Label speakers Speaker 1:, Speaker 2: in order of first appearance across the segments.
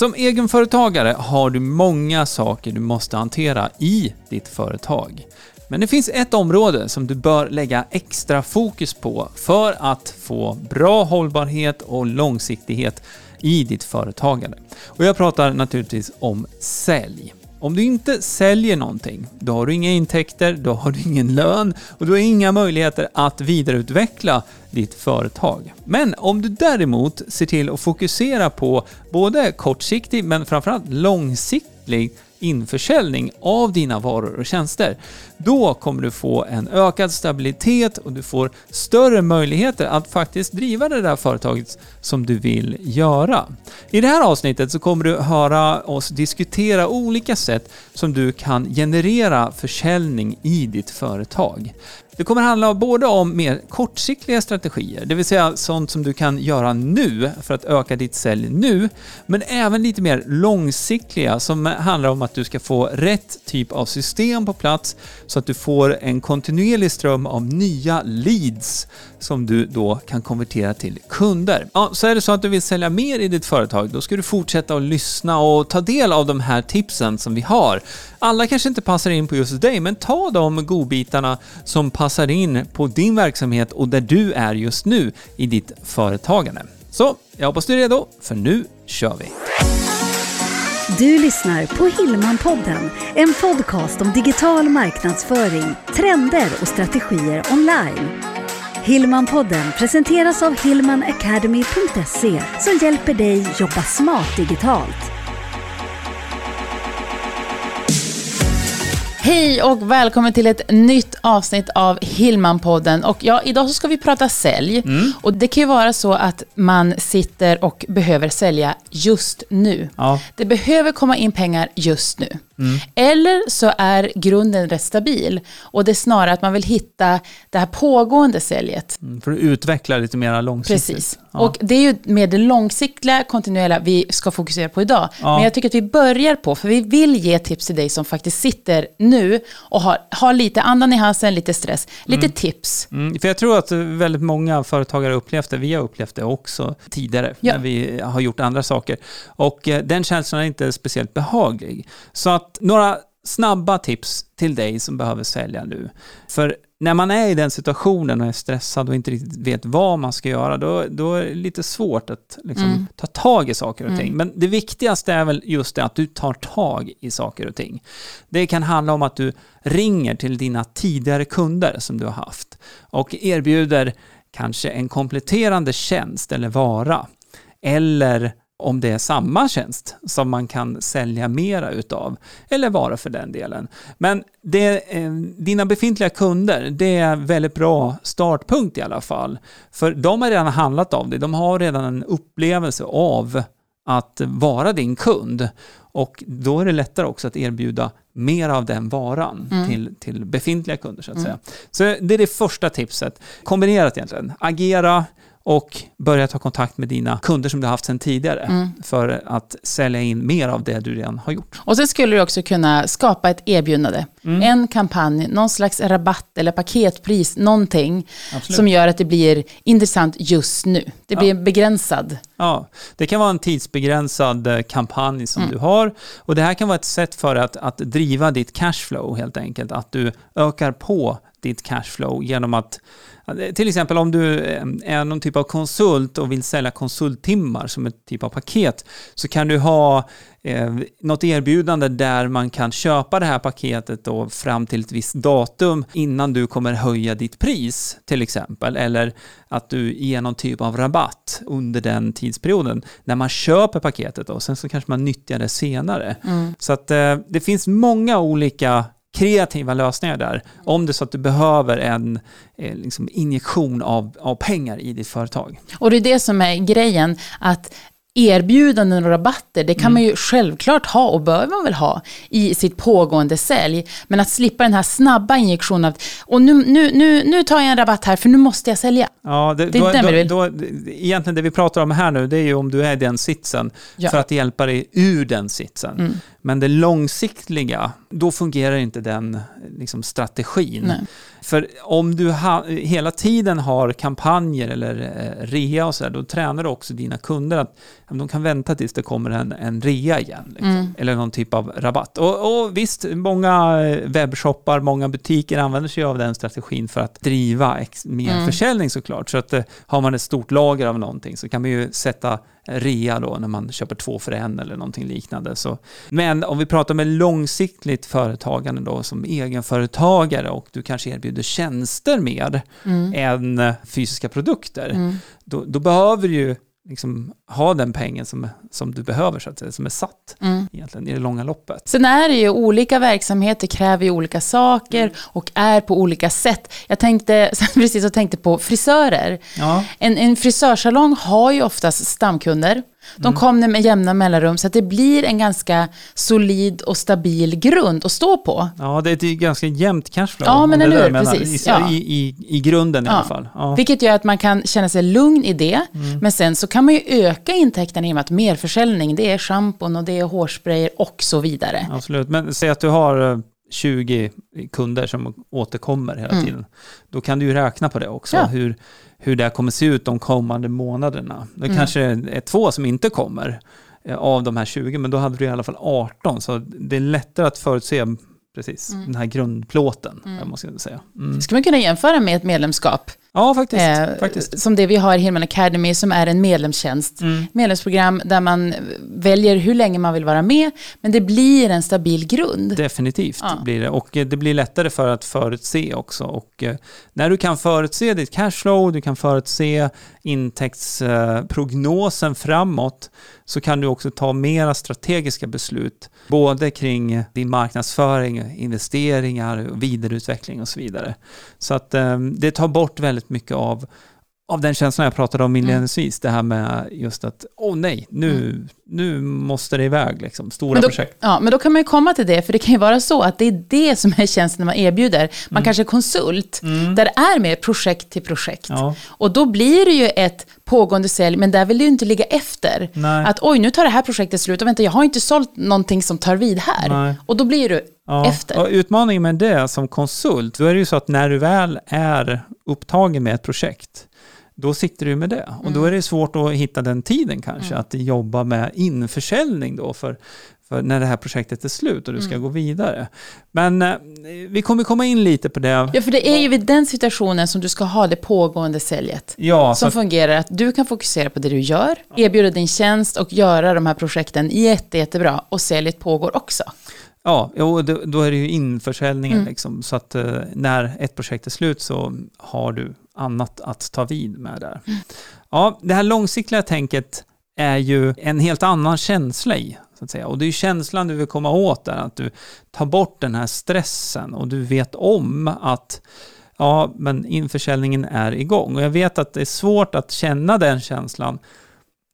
Speaker 1: Som egenföretagare har du många saker du måste hantera i ditt företag. Men det finns ett område som du bör lägga extra fokus på för att få bra hållbarhet och långsiktighet i ditt företagande. Och jag pratar naturligtvis om sälj. Om du inte säljer någonting, då har du inga intäkter, då har du ingen lön och du har inga möjligheter att vidareutveckla ditt företag. Men om du däremot ser till att fokusera på både kortsiktig men framförallt långsiktig införsäljning av dina varor och tjänster. Då kommer du få en ökad stabilitet och du får större möjligheter att faktiskt driva det där företaget som du vill göra. I det här avsnittet så kommer du höra oss diskutera olika sätt som du kan generera försäljning i ditt företag. Det kommer handla både om mer kortsiktiga strategier, det vill säga sånt som du kan göra nu för att öka ditt sälj nu, men även lite mer långsiktiga som handlar om att du ska få rätt typ av system på plats så att du får en kontinuerlig ström av nya leads som du då kan konvertera till kunder. Ja, så är det så att du vill sälja mer i ditt företag, då ska du fortsätta att lyssna och ta del av de här tipsen som vi har. Alla kanske inte passar in på just dig, men ta de godbitarna som passar in på din verksamhet och där du är just nu i ditt företagande. Så, jag hoppas du är redo, för nu kör vi!
Speaker 2: Du lyssnar på Hillmanpodden, en podcast om digital marknadsföring, trender och strategier online. Hillmanpodden presenteras av hillmanacademy.se som hjälper dig jobba smart digitalt.
Speaker 3: Hej och välkommen till ett nytt avsnitt av Hillman-podden. Och ja, idag så ska vi prata sälj. Mm. Och det kan ju vara så att man sitter och behöver sälja just nu. Ja. Det behöver komma in pengar just nu. Mm. Eller så är grunden rätt stabil och det är snarare att man vill hitta det här pågående säljet.
Speaker 1: Mm, för att utveckla lite mer långsiktigt.
Speaker 3: Precis. Ja. Och det är ju med det långsiktiga, kontinuerliga vi ska fokusera på idag. Ja. Men jag tycker att vi börjar på, för vi vill ge tips till dig som faktiskt sitter nu och har, har lite andan i halsen, lite stress, lite mm. tips.
Speaker 1: Mm, för jag tror att väldigt många företagare upplevt det, vi har upplevt det också tidigare, ja. när vi har gjort andra saker. Och eh, den känslan är inte speciellt behaglig. Så att några snabba tips till dig som behöver sälja nu. För när man är i den situationen och är stressad och inte riktigt vet vad man ska göra, då, då är det lite svårt att liksom mm. ta tag i saker och ting. Mm. Men det viktigaste är väl just det att du tar tag i saker och ting. Det kan handla om att du ringer till dina tidigare kunder som du har haft och erbjuder kanske en kompletterande tjänst eller vara. Eller om det är samma tjänst som man kan sälja mera utav, eller vara för den delen. Men det, eh, dina befintliga kunder, det är en väldigt bra startpunkt i alla fall. För de har redan handlat av det, de har redan en upplevelse av att vara din kund. Och då är det lättare också att erbjuda mer av den varan mm. till, till befintliga kunder så att mm. säga. Så det är det första tipset. Kombinerat egentligen. Agera, och börja ta kontakt med dina kunder som du har haft sedan tidigare mm. för att sälja in mer av det du redan har gjort.
Speaker 3: Och sen skulle du också kunna skapa ett erbjudande, mm. en kampanj, någon slags rabatt eller paketpris, någonting Absolut. som gör att det blir intressant just nu. Det blir ja. begränsad.
Speaker 1: Ja, det kan vara en tidsbegränsad eh, kampanj som mm. du har och det här kan vara ett sätt för att, att driva ditt cashflow helt enkelt, att du ökar på ditt cashflow genom att till exempel om du eh, är någon typ av konsult och vill sälja konsulttimmar som ett typ av paket så kan du ha eh, något erbjudande där man kan köpa det här paketet då fram till ett visst datum innan du kommer höja ditt pris till exempel. Eller att du ger någon typ av rabatt under den tidsperioden när man köper paketet och sen så kanske man nyttjar det senare. Mm. Så att eh, det finns många olika kreativa lösningar där. Om det är så att du behöver en eh, liksom injektion av, av pengar i ditt företag.
Speaker 3: Och det är det som är grejen, att erbjudanden och rabatter, det kan mm. man ju självklart ha och bör man väl ha i sitt pågående sälj. Men att slippa den här snabba injektionen av, och nu, nu, nu, nu tar jag en rabatt här för nu måste jag sälja.
Speaker 1: Ja, det, det är då, den vi vill. Då, då, egentligen det vi pratar om här nu, det är ju om du är i den sitsen ja. för att hjälpa dig ur den sitsen. Mm. Men det långsiktiga, då fungerar inte den liksom, strategin. Nej. För om du ha, hela tiden har kampanjer eller eh, rea och sådär, då tränar du också dina kunder att de kan vänta tills det kommer en, en rea igen. Liksom, mm. Eller någon typ av rabatt. Och, och, visst, många eh, webbshoppar, många butiker använder sig av den strategin för att driva ex, mer mm. försäljning såklart. Så att eh, har man ett stort lager av någonting så kan man ju sätta rea då när man köper två för en eller någonting liknande. Så, men om vi pratar med långsiktigt företagande då som egenföretagare och du kanske erbjuder tjänster mer mm. än fysiska produkter, mm. då, då behöver du ju liksom ha den pengen som, som du behöver, så att säga, som är satt mm. egentligen i det långa loppet.
Speaker 3: Sen är det ju olika verksamheter kräver ju olika saker mm. och är på olika sätt. Jag tänkte, precis och tänkte på frisörer. Ja. En, en frisörsalong har ju oftast stamkunder de mm. kommer med jämna mellanrum så att det blir en ganska solid och stabil grund att stå på.
Speaker 1: Ja, det är ett ganska jämnt cashflow.
Speaker 3: Ja, men eller hur, precis.
Speaker 1: I, ja. i, i, I grunden i ja. alla fall. Ja.
Speaker 3: Vilket gör att man kan känna sig lugn i det. Mm. Men sen så kan man ju öka intäkterna i och med att merförsäljning, det är schampon och det är hårsprayer och så vidare.
Speaker 1: Absolut, men säg att du har 20 eh, kunder som återkommer hela mm. tiden. Då kan du ju räkna på det också. Hur, hur det kommer se ut de kommande månaderna. Det mm. kanske är två som inte kommer eh, av de här 20, men då hade du i alla fall 18. Så det är lättare att förutse precis, mm. den här grundplåten, mm. måste jag säga.
Speaker 3: Mm. Ska man kunna jämföra med ett medlemskap?
Speaker 1: Ja, faktiskt. Eh, faktiskt.
Speaker 3: Som det vi har i Hillman Academy som är en medlemstjänst. Mm. Medlemsprogram där man väljer hur länge man vill vara med, men det blir en stabil grund.
Speaker 1: Definitivt ja. blir det. Och eh, det blir lättare för att förutse också. Och eh, när du kan förutse ditt cashflow, du kan förutse intäktsprognosen framåt, så kan du också ta mera strategiska beslut, både kring din marknadsföring, investeringar, vidareutveckling och så vidare. Så att det tar bort väldigt väldigt mycket av, av den känslan jag pratade om inledningsvis, mm. det här med just att, åh oh, nej, nu, mm. nu måste det iväg, liksom, stora
Speaker 3: då,
Speaker 1: projekt.
Speaker 3: Ja, men då kan man ju komma till det, för det kan ju vara så att det är det som är tjänsten man erbjuder. Man mm. kanske är konsult, mm. där det är mer projekt till projekt. Ja. Och då blir det ju ett pågående sälj, men där vill du inte ligga efter. Nej. Att oj, nu tar det här projektet slut och vänta, jag har inte sålt någonting som tar vid här. Nej. Och då blir du ja. efter.
Speaker 1: Och utmaningen med det som konsult, då är det ju så att när du väl är upptagen med ett projekt, då sitter du med det. Och mm. då är det svårt att hitta den tiden kanske, mm. att jobba med införsäljning då för, för när det här projektet är slut och du ska mm. gå vidare. Men eh, vi kommer komma in lite på det.
Speaker 3: Ja, för det är ju vid den situationen som du ska ha det pågående säljet. Ja, som fungerar att du kan fokusera på det du gör, erbjuda din tjänst och göra de här projekten jätte, jättebra och säljet pågår också.
Speaker 1: Ja, och då är det ju införsäljningen mm. liksom, så att eh, när ett projekt är slut så har du annat att ta vid med där. Ja, det här långsiktiga tänket är ju en helt annan känsla i. Så att säga. Och det är ju känslan du vill komma åt där, att du tar bort den här stressen och du vet om att ja, men införsäljningen är igång. Och jag vet att det är svårt att känna den känslan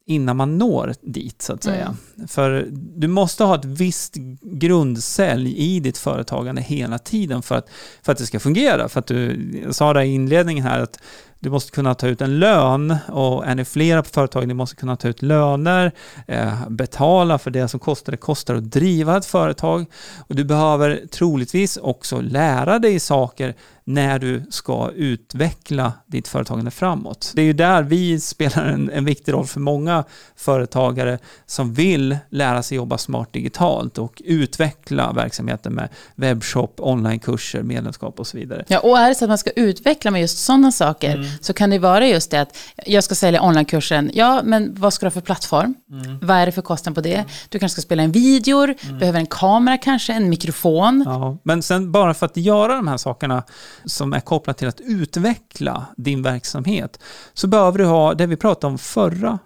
Speaker 1: innan man når dit så att säga. Mm. För du måste ha ett visst grundsälj i ditt företagande hela tiden för att, för att det ska fungera. För att du jag sa det i inledningen här att du måste kunna ta ut en lön och är ni flera på företaget, ni måste kunna ta ut löner, eh, betala för det som kostar det kostar att driva ett företag. Och du behöver troligtvis också lära dig saker när du ska utveckla ditt företagande framåt. Det är ju där vi spelar en, en viktig roll för många företagare som vill lära sig jobba smart digitalt och utveckla verksamheten med webbshop, onlinekurser, medlemskap och så vidare.
Speaker 3: Ja, och är det så att man ska utveckla med just sådana saker mm. Så kan det vara just det att jag ska sälja onlinekursen, ja men vad ska du ha för plattform? Mm. Vad är det för kostnad på det? Du kanske ska spela en videor, mm. behöver en kamera kanske, en mikrofon.
Speaker 1: Ja, men sen bara för att göra de här sakerna som är kopplat till att utveckla din verksamhet så behöver du ha det vi pratade om förra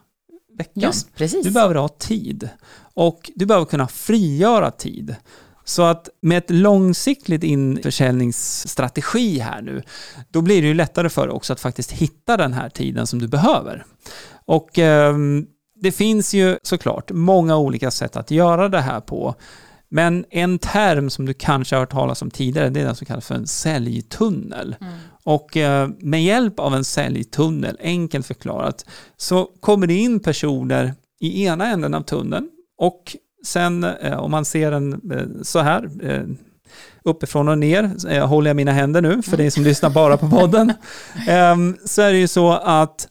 Speaker 1: veckan. Just,
Speaker 3: precis.
Speaker 1: Du behöver ha tid och du behöver kunna frigöra tid. Så att med ett långsiktigt införsäljningsstrategi här nu, då blir det ju lättare för dig också att faktiskt hitta den här tiden som du behöver. Och eh, det finns ju såklart många olika sätt att göra det här på. Men en term som du kanske har hört talas om tidigare, det är den som kallas för en säljtunnel. Mm. Och eh, med hjälp av en säljtunnel, enkelt förklarat, så kommer det in personer i ena änden av tunneln och sen eh, om man ser den eh, så här, eh, uppifrån och ner, håller jag mina händer nu för dig som lyssnar bara på podden, Ehm, så är det ju så att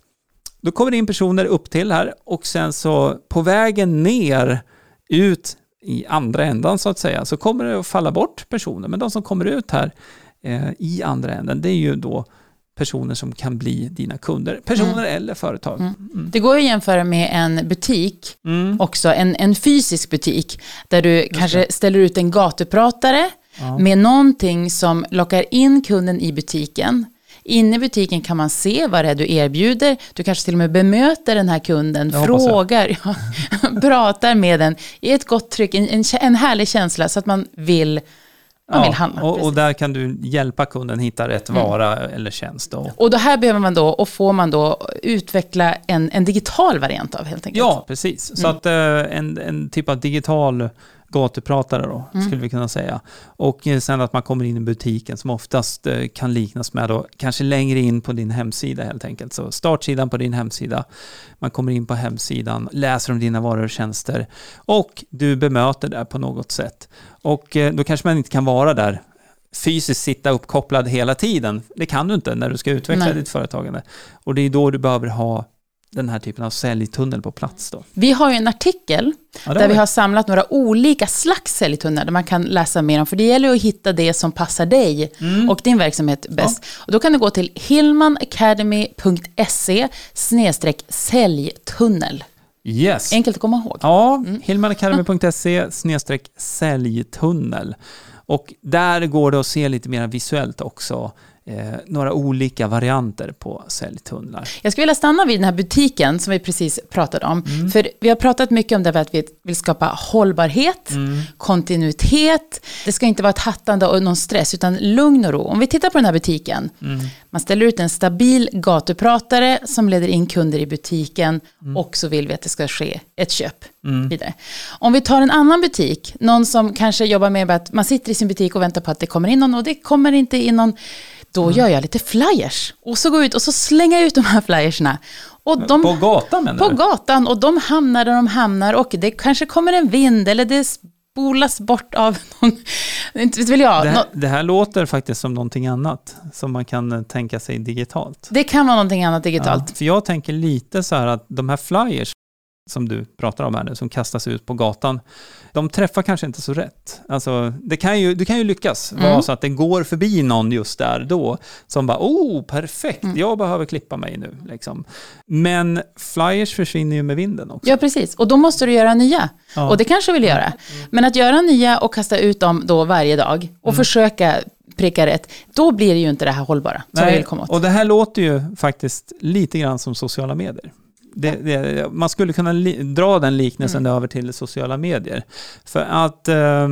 Speaker 1: då kommer det in personer upp till här och sen så på vägen ner ut i andra ändan så att säga så kommer det att falla bort personer. Men de som kommer ut här eh, i andra änden det är ju då personer som kan bli dina kunder. Personer eller företag.
Speaker 3: Mm.
Speaker 1: Mm.
Speaker 3: Det går att jämföra med en butik
Speaker 1: Mm.
Speaker 3: också, en, en fysisk butik, där du kanske ställer ut en gatupratare
Speaker 1: Ja.
Speaker 3: med någonting som lockar in kunden i butiken. Inne i butiken kan man se vad det är du erbjuder. Du kanske till och med bemöter den här kunden,
Speaker 1: Det jag.
Speaker 3: frågar, ja, pratar med den i ett gott tryck, en, en, en härlig känsla så att man vill, man vill handla.
Speaker 1: och, och.
Speaker 3: Mm.
Speaker 1: där kan du hjälpa kunden hitta rätt vara eller tjänst. Då.
Speaker 3: Och det här behöver man då, och får man då utveckla en, en digital variant av helt enkelt.
Speaker 1: Ja, precis. Så att eh, en, en typ av digital gatupratare då,
Speaker 3: Mm.
Speaker 1: skulle vi kunna säga. Och eh, sen att man kommer in i butiken som oftast eh, kan liknas med då, kanske längre in på din hemsida helt enkelt. Så startsidan på din hemsida, man kommer in på hemsidan, läser om dina varor och tjänster och du bemöter där på något sätt. Och eh, då kanske man inte kan vara där fysiskt sitta uppkopplad hela tiden. Det kan du inte när du ska utveckla
Speaker 3: Nej.
Speaker 1: ditt företagande. Och det är då du behöver ha den här typen av säljtunnel på plats då.
Speaker 3: Vi har ju en artikel
Speaker 1: Ja,
Speaker 3: där vi har samlat några olika slags säljtunnlar där man kan läsa mer om, för det gäller att hitta det som passar dig
Speaker 1: Mm.
Speaker 3: och din verksamhet bäst. Och då kan du gå till hillmanacademy.se säljtunnel.
Speaker 1: Yes.
Speaker 3: Enkelt att komma ihåg.
Speaker 1: Ja,
Speaker 3: Mm.
Speaker 1: hillmanacademy.se säljtunnel. Och där går det att se lite mer visuellt också eh, några olika varianter på säljtunnlar.
Speaker 3: Jag skulle vilja stanna vid den här butiken som vi precis pratade om.
Speaker 1: Mm.
Speaker 3: För vi har pratat mycket om det här att vi vill skapa hållbarhet,
Speaker 1: Mm.
Speaker 3: kontinuitet. Det ska inte vara ett hattande och någon stress, utan lugn och ro. Om vi tittar på den här butiken.
Speaker 1: Mm.
Speaker 3: Man ställer ut en stabil gatupratare som leder in kunder i butiken
Speaker 1: Mm.
Speaker 3: och så vill vi att det ska ske ett köp. Vidare. Om vi tar en annan butik, någon som kanske jobbar med att man sitter i sin butik och väntar på att det kommer in någon och det kommer inte in någon. Då
Speaker 1: Mm.
Speaker 3: gör jag lite flyers och så går jag ut och så slänger jag ut de här flyersna. Och de,
Speaker 1: På gatan menar
Speaker 3: på
Speaker 1: du?
Speaker 3: gatan och de hamnar där de hamnar och det kanske kommer en vind eller det spolas bort av någon, inte vet väl jag.
Speaker 1: Det här, det här låter faktiskt som någonting annat som man kan eh, tänka sig digitalt.
Speaker 3: det kan vara någonting annat digitalt.
Speaker 1: Ja, för jag tänker lite så här att de här flyers som du pratar om här nu, som kastas ut på gatan, de träffar kanske inte så rätt. Alltså, det kan ju, det kan ju lyckas
Speaker 3: Mm.
Speaker 1: vara så att det går förbi någon just där då, som bara oh, perfekt,
Speaker 3: Mm.
Speaker 1: jag behöver klippa mig nu. Liksom. Men flyers försvinner ju med vinden också.
Speaker 3: Ja, precis. Och då måste du göra nya.
Speaker 1: Ja.
Speaker 3: Och det kanske du vill göra. Men att göra nya och kasta ut dem då varje dag
Speaker 1: Mm.
Speaker 3: och försöka pricka rätt, då blir det ju inte det här hållbara som vi vill komma åt.
Speaker 1: och det här låter ju faktiskt lite grann som sociala medier. Det, det, man skulle kunna li, dra den liknelsen
Speaker 3: Mm.
Speaker 1: över till sociala medier. För att eh,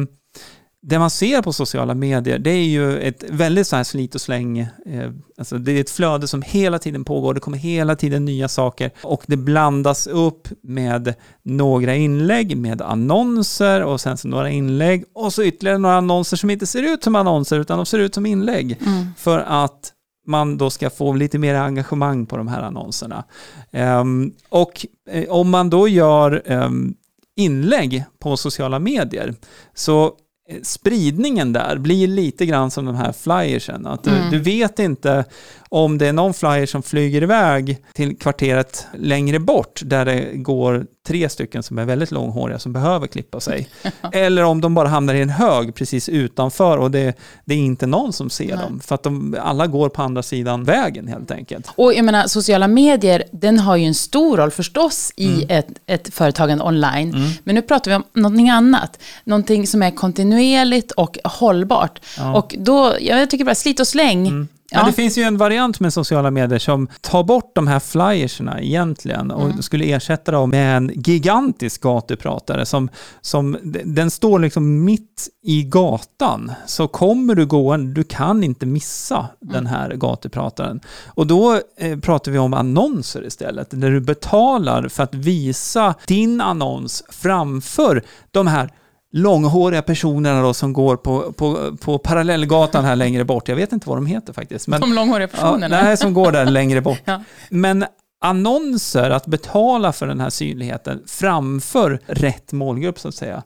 Speaker 1: det man ser på sociala medier, det är ju ett väldigt så här slit och släng. Eh, alltså det är ett flöde som hela tiden pågår, det kommer hela tiden nya saker och det blandas upp med några inlägg, med annonser och sen så några inlägg och så ytterligare några annonser som inte ser ut som annonser utan de ser ut som inlägg
Speaker 3: Mm.
Speaker 1: för att man då ska få lite mer engagemang på de här annonserna. Ehm, och eh, om man då gör ehm, inlägg på sociala medier så eh, spridningen där blir lite grann som de här flyersen. Att du,
Speaker 3: Mm.
Speaker 1: du vet inte om det är någon flyer som flyger iväg till kvarteret längre bort där det går tre stycken som är väldigt långhåriga som behöver klippa sig. Eller om de bara hamnar i en hög precis utanför och det, det är inte någon som ser
Speaker 3: Nej.
Speaker 1: dem. För att de alla går på andra sidan vägen helt enkelt.
Speaker 3: Och jag menar, sociala medier, den har ju en stor roll förstås i
Speaker 1: Mm.
Speaker 3: ett, ett företagande online. Men nu pratar vi om någonting annat. Någonting som är kontinuerligt och hållbart.
Speaker 1: Ja.
Speaker 3: Och då, jag tycker bara slit och släng.
Speaker 1: Men
Speaker 3: Ja.
Speaker 1: det finns ju en variant med sociala medier som tar bort de här flyerserna egentligen och
Speaker 3: Mm.
Speaker 1: skulle ersätta dem med en gigantisk gatupratare som, som den står liksom mitt i gatan. Så kommer du gående, du kan inte missa den här gatuprataren. Och då eh, pratar vi om annonser istället, där du betalar för att visa din annons framför de här långhåriga personerna då som går på, på, på parallellgatan här längre bort. Jag vet inte vad de heter faktiskt. Men,
Speaker 3: De långhåriga
Speaker 1: ja,
Speaker 3: personerna.
Speaker 1: nej, som går där längre bort.
Speaker 3: Ja.
Speaker 1: Men annonser, att betala för den här synligheten framför rätt målgrupp så att säga.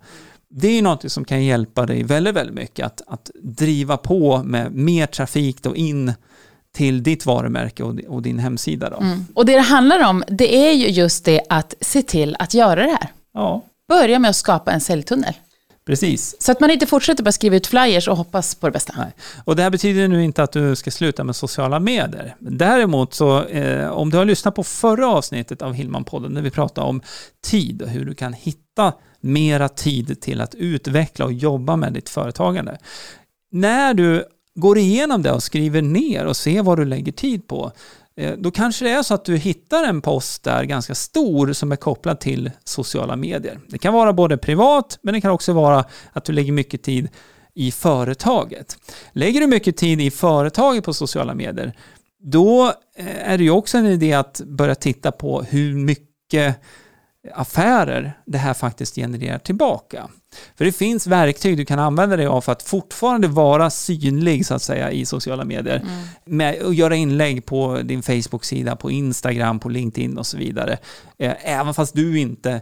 Speaker 1: Det är något som kan hjälpa dig väldigt, väldigt mycket att, att driva på med mer trafik då in till ditt varumärke och, och din hemsida. Då. Mm.
Speaker 3: Och det det handlar om, det är ju just det att se till att göra det här.
Speaker 1: Ja.
Speaker 3: Börja med att skapa en säljtunnel.
Speaker 1: Precis.
Speaker 3: Så att man inte fortsätter bara skriva ut flyers och hoppas på det bästa.
Speaker 1: Nej. Och det här betyder nu inte att du ska sluta med sociala medier. Däremot så, eh, om du har lyssnat på förra avsnittet av Hillman-podden, när vi pratade om tid och hur du kan hitta mera tid till att utveckla och jobba med ditt företagande. När du går igenom det och skriver ner och ser vad du lägger tid på, Eh, då kanske det är så att du hittar en post där ganska stor som är kopplad till sociala medier. Det kan vara både privat, men det kan också vara att du lägger mycket tid i företaget. Lägger du mycket tid i företaget på sociala medier, då eh, är det ju också en idé att börja titta på hur mycket affärer det här faktiskt genererar tillbaka. För det finns verktyg du kan använda dig av för att fortfarande vara synlig så att säga i sociala medier. Mm. Med att göra inlägg på din Facebook-sida, på Instagram, på LinkedIn och så vidare. Eh, även fast du inte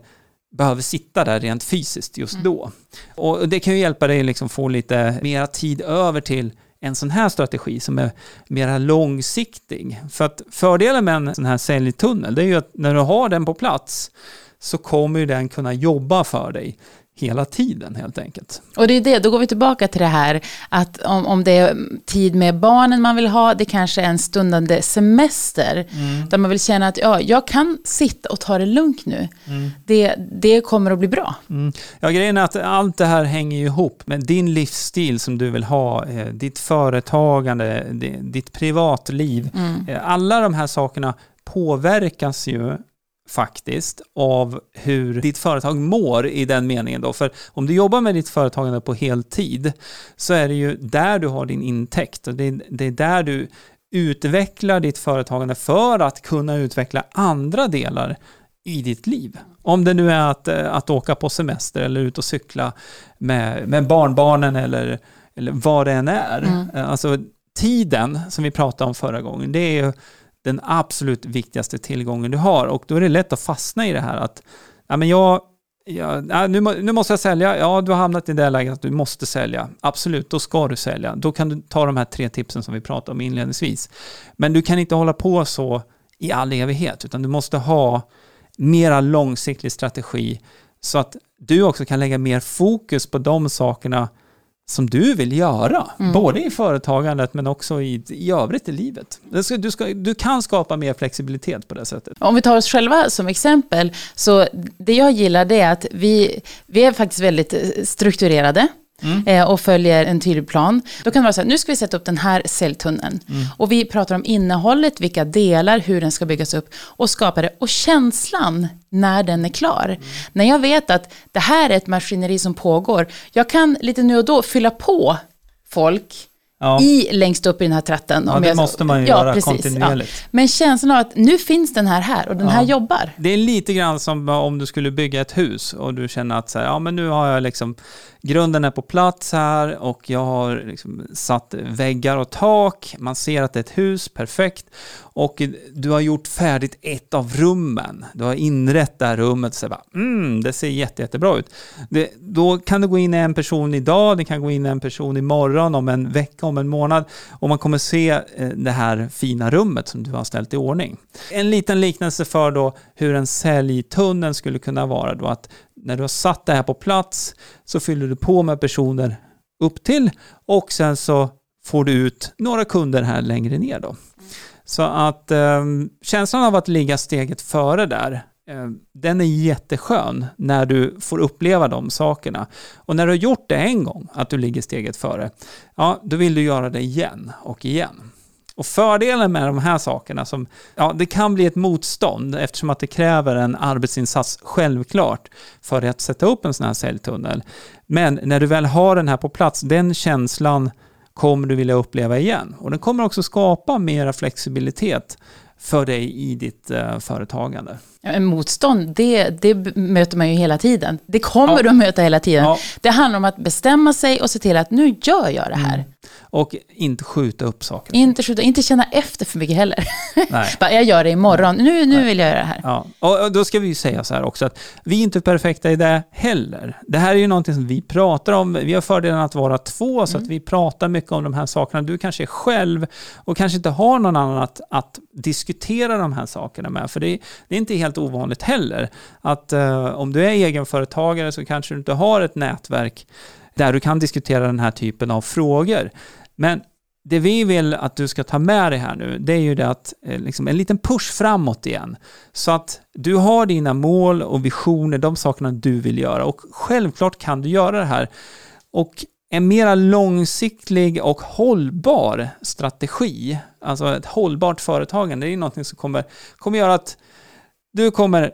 Speaker 1: behöver sitta där rent fysiskt just mm. då. Och det kan ju hjälpa dig liksom få lite mera tid över till en sån här strategi som är mera långsiktig. För att fördelen med en sån här säljtunnel, det är ju att när du har den på plats så kommer den kunna jobba för dig hela tiden helt enkelt.
Speaker 3: Och det är det, då går vi tillbaka till det här att om, om det är tid med barnen man vill ha, det kanske är en stundande semester, mm. där man vill känna att ja, jag kan sitta och ta det lugnt nu. Mm. Det, det kommer att bli bra.
Speaker 1: Mm. Ja, grejen är att allt det här hänger ihop med din livsstil som du vill ha, eh, ditt företagande, ditt privatliv. Mm. Eh, alla de här sakerna påverkas ju faktiskt av hur ditt företag mår i den meningen då. För om du jobbar med ditt företagande på heltid så är det ju där du har din intäkt och det är, det är där du utvecklar ditt företagande för att kunna utveckla andra delar i ditt liv. Om det nu är att, eh, att åka på semester eller ut och cykla med, med barnbarnen eller, eller vad det än är. Mm. Alltså tiden som vi pratade om förra gången, det är ju den absolut viktigaste tillgången du har. Och då är det lätt att fastna i det här att ja, men jag, ja, nu, nu måste jag sälja. Ja, du har hamnat i det läget att du måste sälja. Absolut, då ska du sälja. Då kan du ta de här tre tipsen som vi pratade om inledningsvis. Men du kan inte hålla på så i all evighet, utan du måste ha mera långsiktig strategi så att du också kan lägga mer fokus på de sakerna som du vill göra, mm. både i företagandet men också i, i övrigt i livet. Du, ska, du, ska, du kan skapa mer flexibilitet på det sättet.
Speaker 3: Om vi tar oss själva som exempel, så det jag gillar det är att vi, vi är faktiskt väldigt eh, strukturerade. Mm. Eh, och följer en tydlig plan. Då kan det vara så här, nu ska vi sätta upp den här säljtunneln. Mm. Och vi pratar om innehållet, vilka delar, hur den ska byggas upp och skapa det. Och känslan när den är klar. Mm. När jag vet att det här är ett maskineri som pågår, jag kan lite nu och då fylla på folk ja. i, längst upp i den här tratten.
Speaker 1: Ja, det jag, måste man ju ja, göra precis, kontinuerligt. Ja.
Speaker 3: Men känslan av att nu finns den här här och den här jobbar.
Speaker 1: Det är lite grann som om du skulle bygga ett hus och du känner att så här, ja men nu har jag liksom grunden är på plats här och jag har liksom satt väggar och tak. Man ser att det är ett hus, perfekt. Och du har gjort färdigt ett av rummen. Du har inrett det här rummet och säger bara, mm, det ser jätte, jättebra ut. Det, då kan det gå in en person idag, det kan gå in en person imorgon, om en vecka, om en månad. Och man kommer se eh, det här fina rummet som du har ställt i ordning. En liten liknelse för då hur en säljtunnel skulle kunna vara då att när du har satt det här på plats så fyller du på med personer upp till och sen så får du ut några kunder här längre ner då. Så att eh, känslan av att ligga steget före där, eh, den är jätteskön när du får uppleva de sakerna. Och när du har gjort det en gång, att du ligger steget före, ja, då vill du göra det igen och igen. Och fördelen med de här sakerna, som, ja, det kan bli ett motstånd eftersom att det kräver en arbetsinsats, självklart, för att sätta upp en sån här säljtunnel. Men när du väl har den här på plats, den känslan kommer du vilja uppleva igen. Och den kommer också skapa mera flexibilitet för dig i ditt uh, företagande.
Speaker 3: Ja, motstånd, det, det möter man ju hela tiden. Det kommer ja. du att möta hela tiden. Ja. Det handlar om att bestämma sig och se till att nu gör jag det här. Mm.
Speaker 1: Och inte skjuta upp saker.
Speaker 3: Inte skjuta, inte känna efter för mycket heller. Nej. jag gör det imorgon, nu, nu vill jag göra det här.
Speaker 1: Ja. Och då ska vi ju säga så här också att vi är inte perfekta i det heller. Det här är ju någonting som vi pratar om. Vi har fördelen att vara två, så mm. att vi pratar mycket om de här sakerna. Du kanske är själv och kanske inte har någon annan att, att diskutera de här sakerna med. För det, det är inte helt ovanligt heller. Att uh, om du är egenföretagare så kanske du inte har ett nätverk där du kan diskutera den här typen av frågor. Men det vi vill att du ska ta med dig här nu, det är ju det att eh, liksom en liten push framåt igen. Så att du har dina mål och visioner, de sakerna du vill göra. Och självklart kan du göra det här. Och en mera långsiktig och hållbar strategi, alltså ett hållbart företagande, det är någonting som kommer, kommer göra att du kommer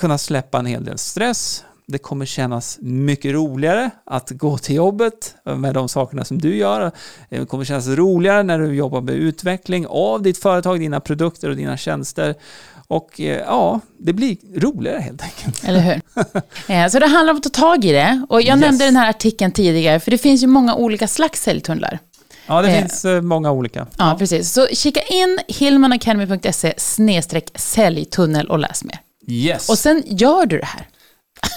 Speaker 1: kunna släppa en hel del stress, det kommer kännas mycket roligare att gå till jobbet med de sakerna som du gör. Det kommer kännas roligare när du jobbar med utveckling av ditt företag, dina produkter och dina tjänster. Och eh, ja, det blir roligare helt enkelt.
Speaker 3: Eller hur? Eh, så det handlar om att ta tag i det. Och jag yes. nämnde den här artikeln tidigare, för det finns ju många olika slags säljtunnlar.
Speaker 1: Ja, det eh, finns många olika.
Speaker 3: Ja, precis. Så kika in hillmanacademy.se säljtunnel och läs mer.
Speaker 1: Yes.
Speaker 3: Och sen gör du det här.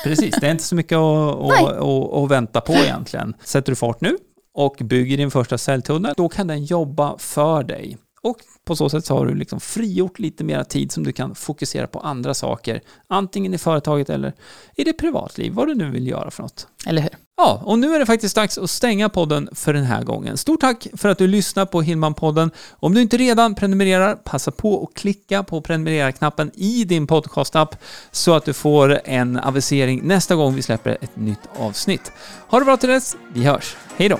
Speaker 1: Precis, det är inte så mycket att, att, att, att vänta på egentligen. Sätter du fart nu och bygger din första säljtunnel, då kan den jobba för dig. Och på så sätt så har du liksom frigjort lite mer tid som du kan fokusera på andra saker, antingen i företaget eller i ditt privatliv, vad du nu vill göra för något.
Speaker 3: Eller hur?
Speaker 1: Ja, och nu är det faktiskt dags att stänga podden för den här gången. Stort tack för att du lyssnar på Hillman-podden. Om du inte redan prenumererar, passa på att klicka på prenumerera-knappen i din podcastapp så att du får en avisering nästa gång vi släpper ett nytt avsnitt. Ha det bra till dess, vi hörs. Hej då!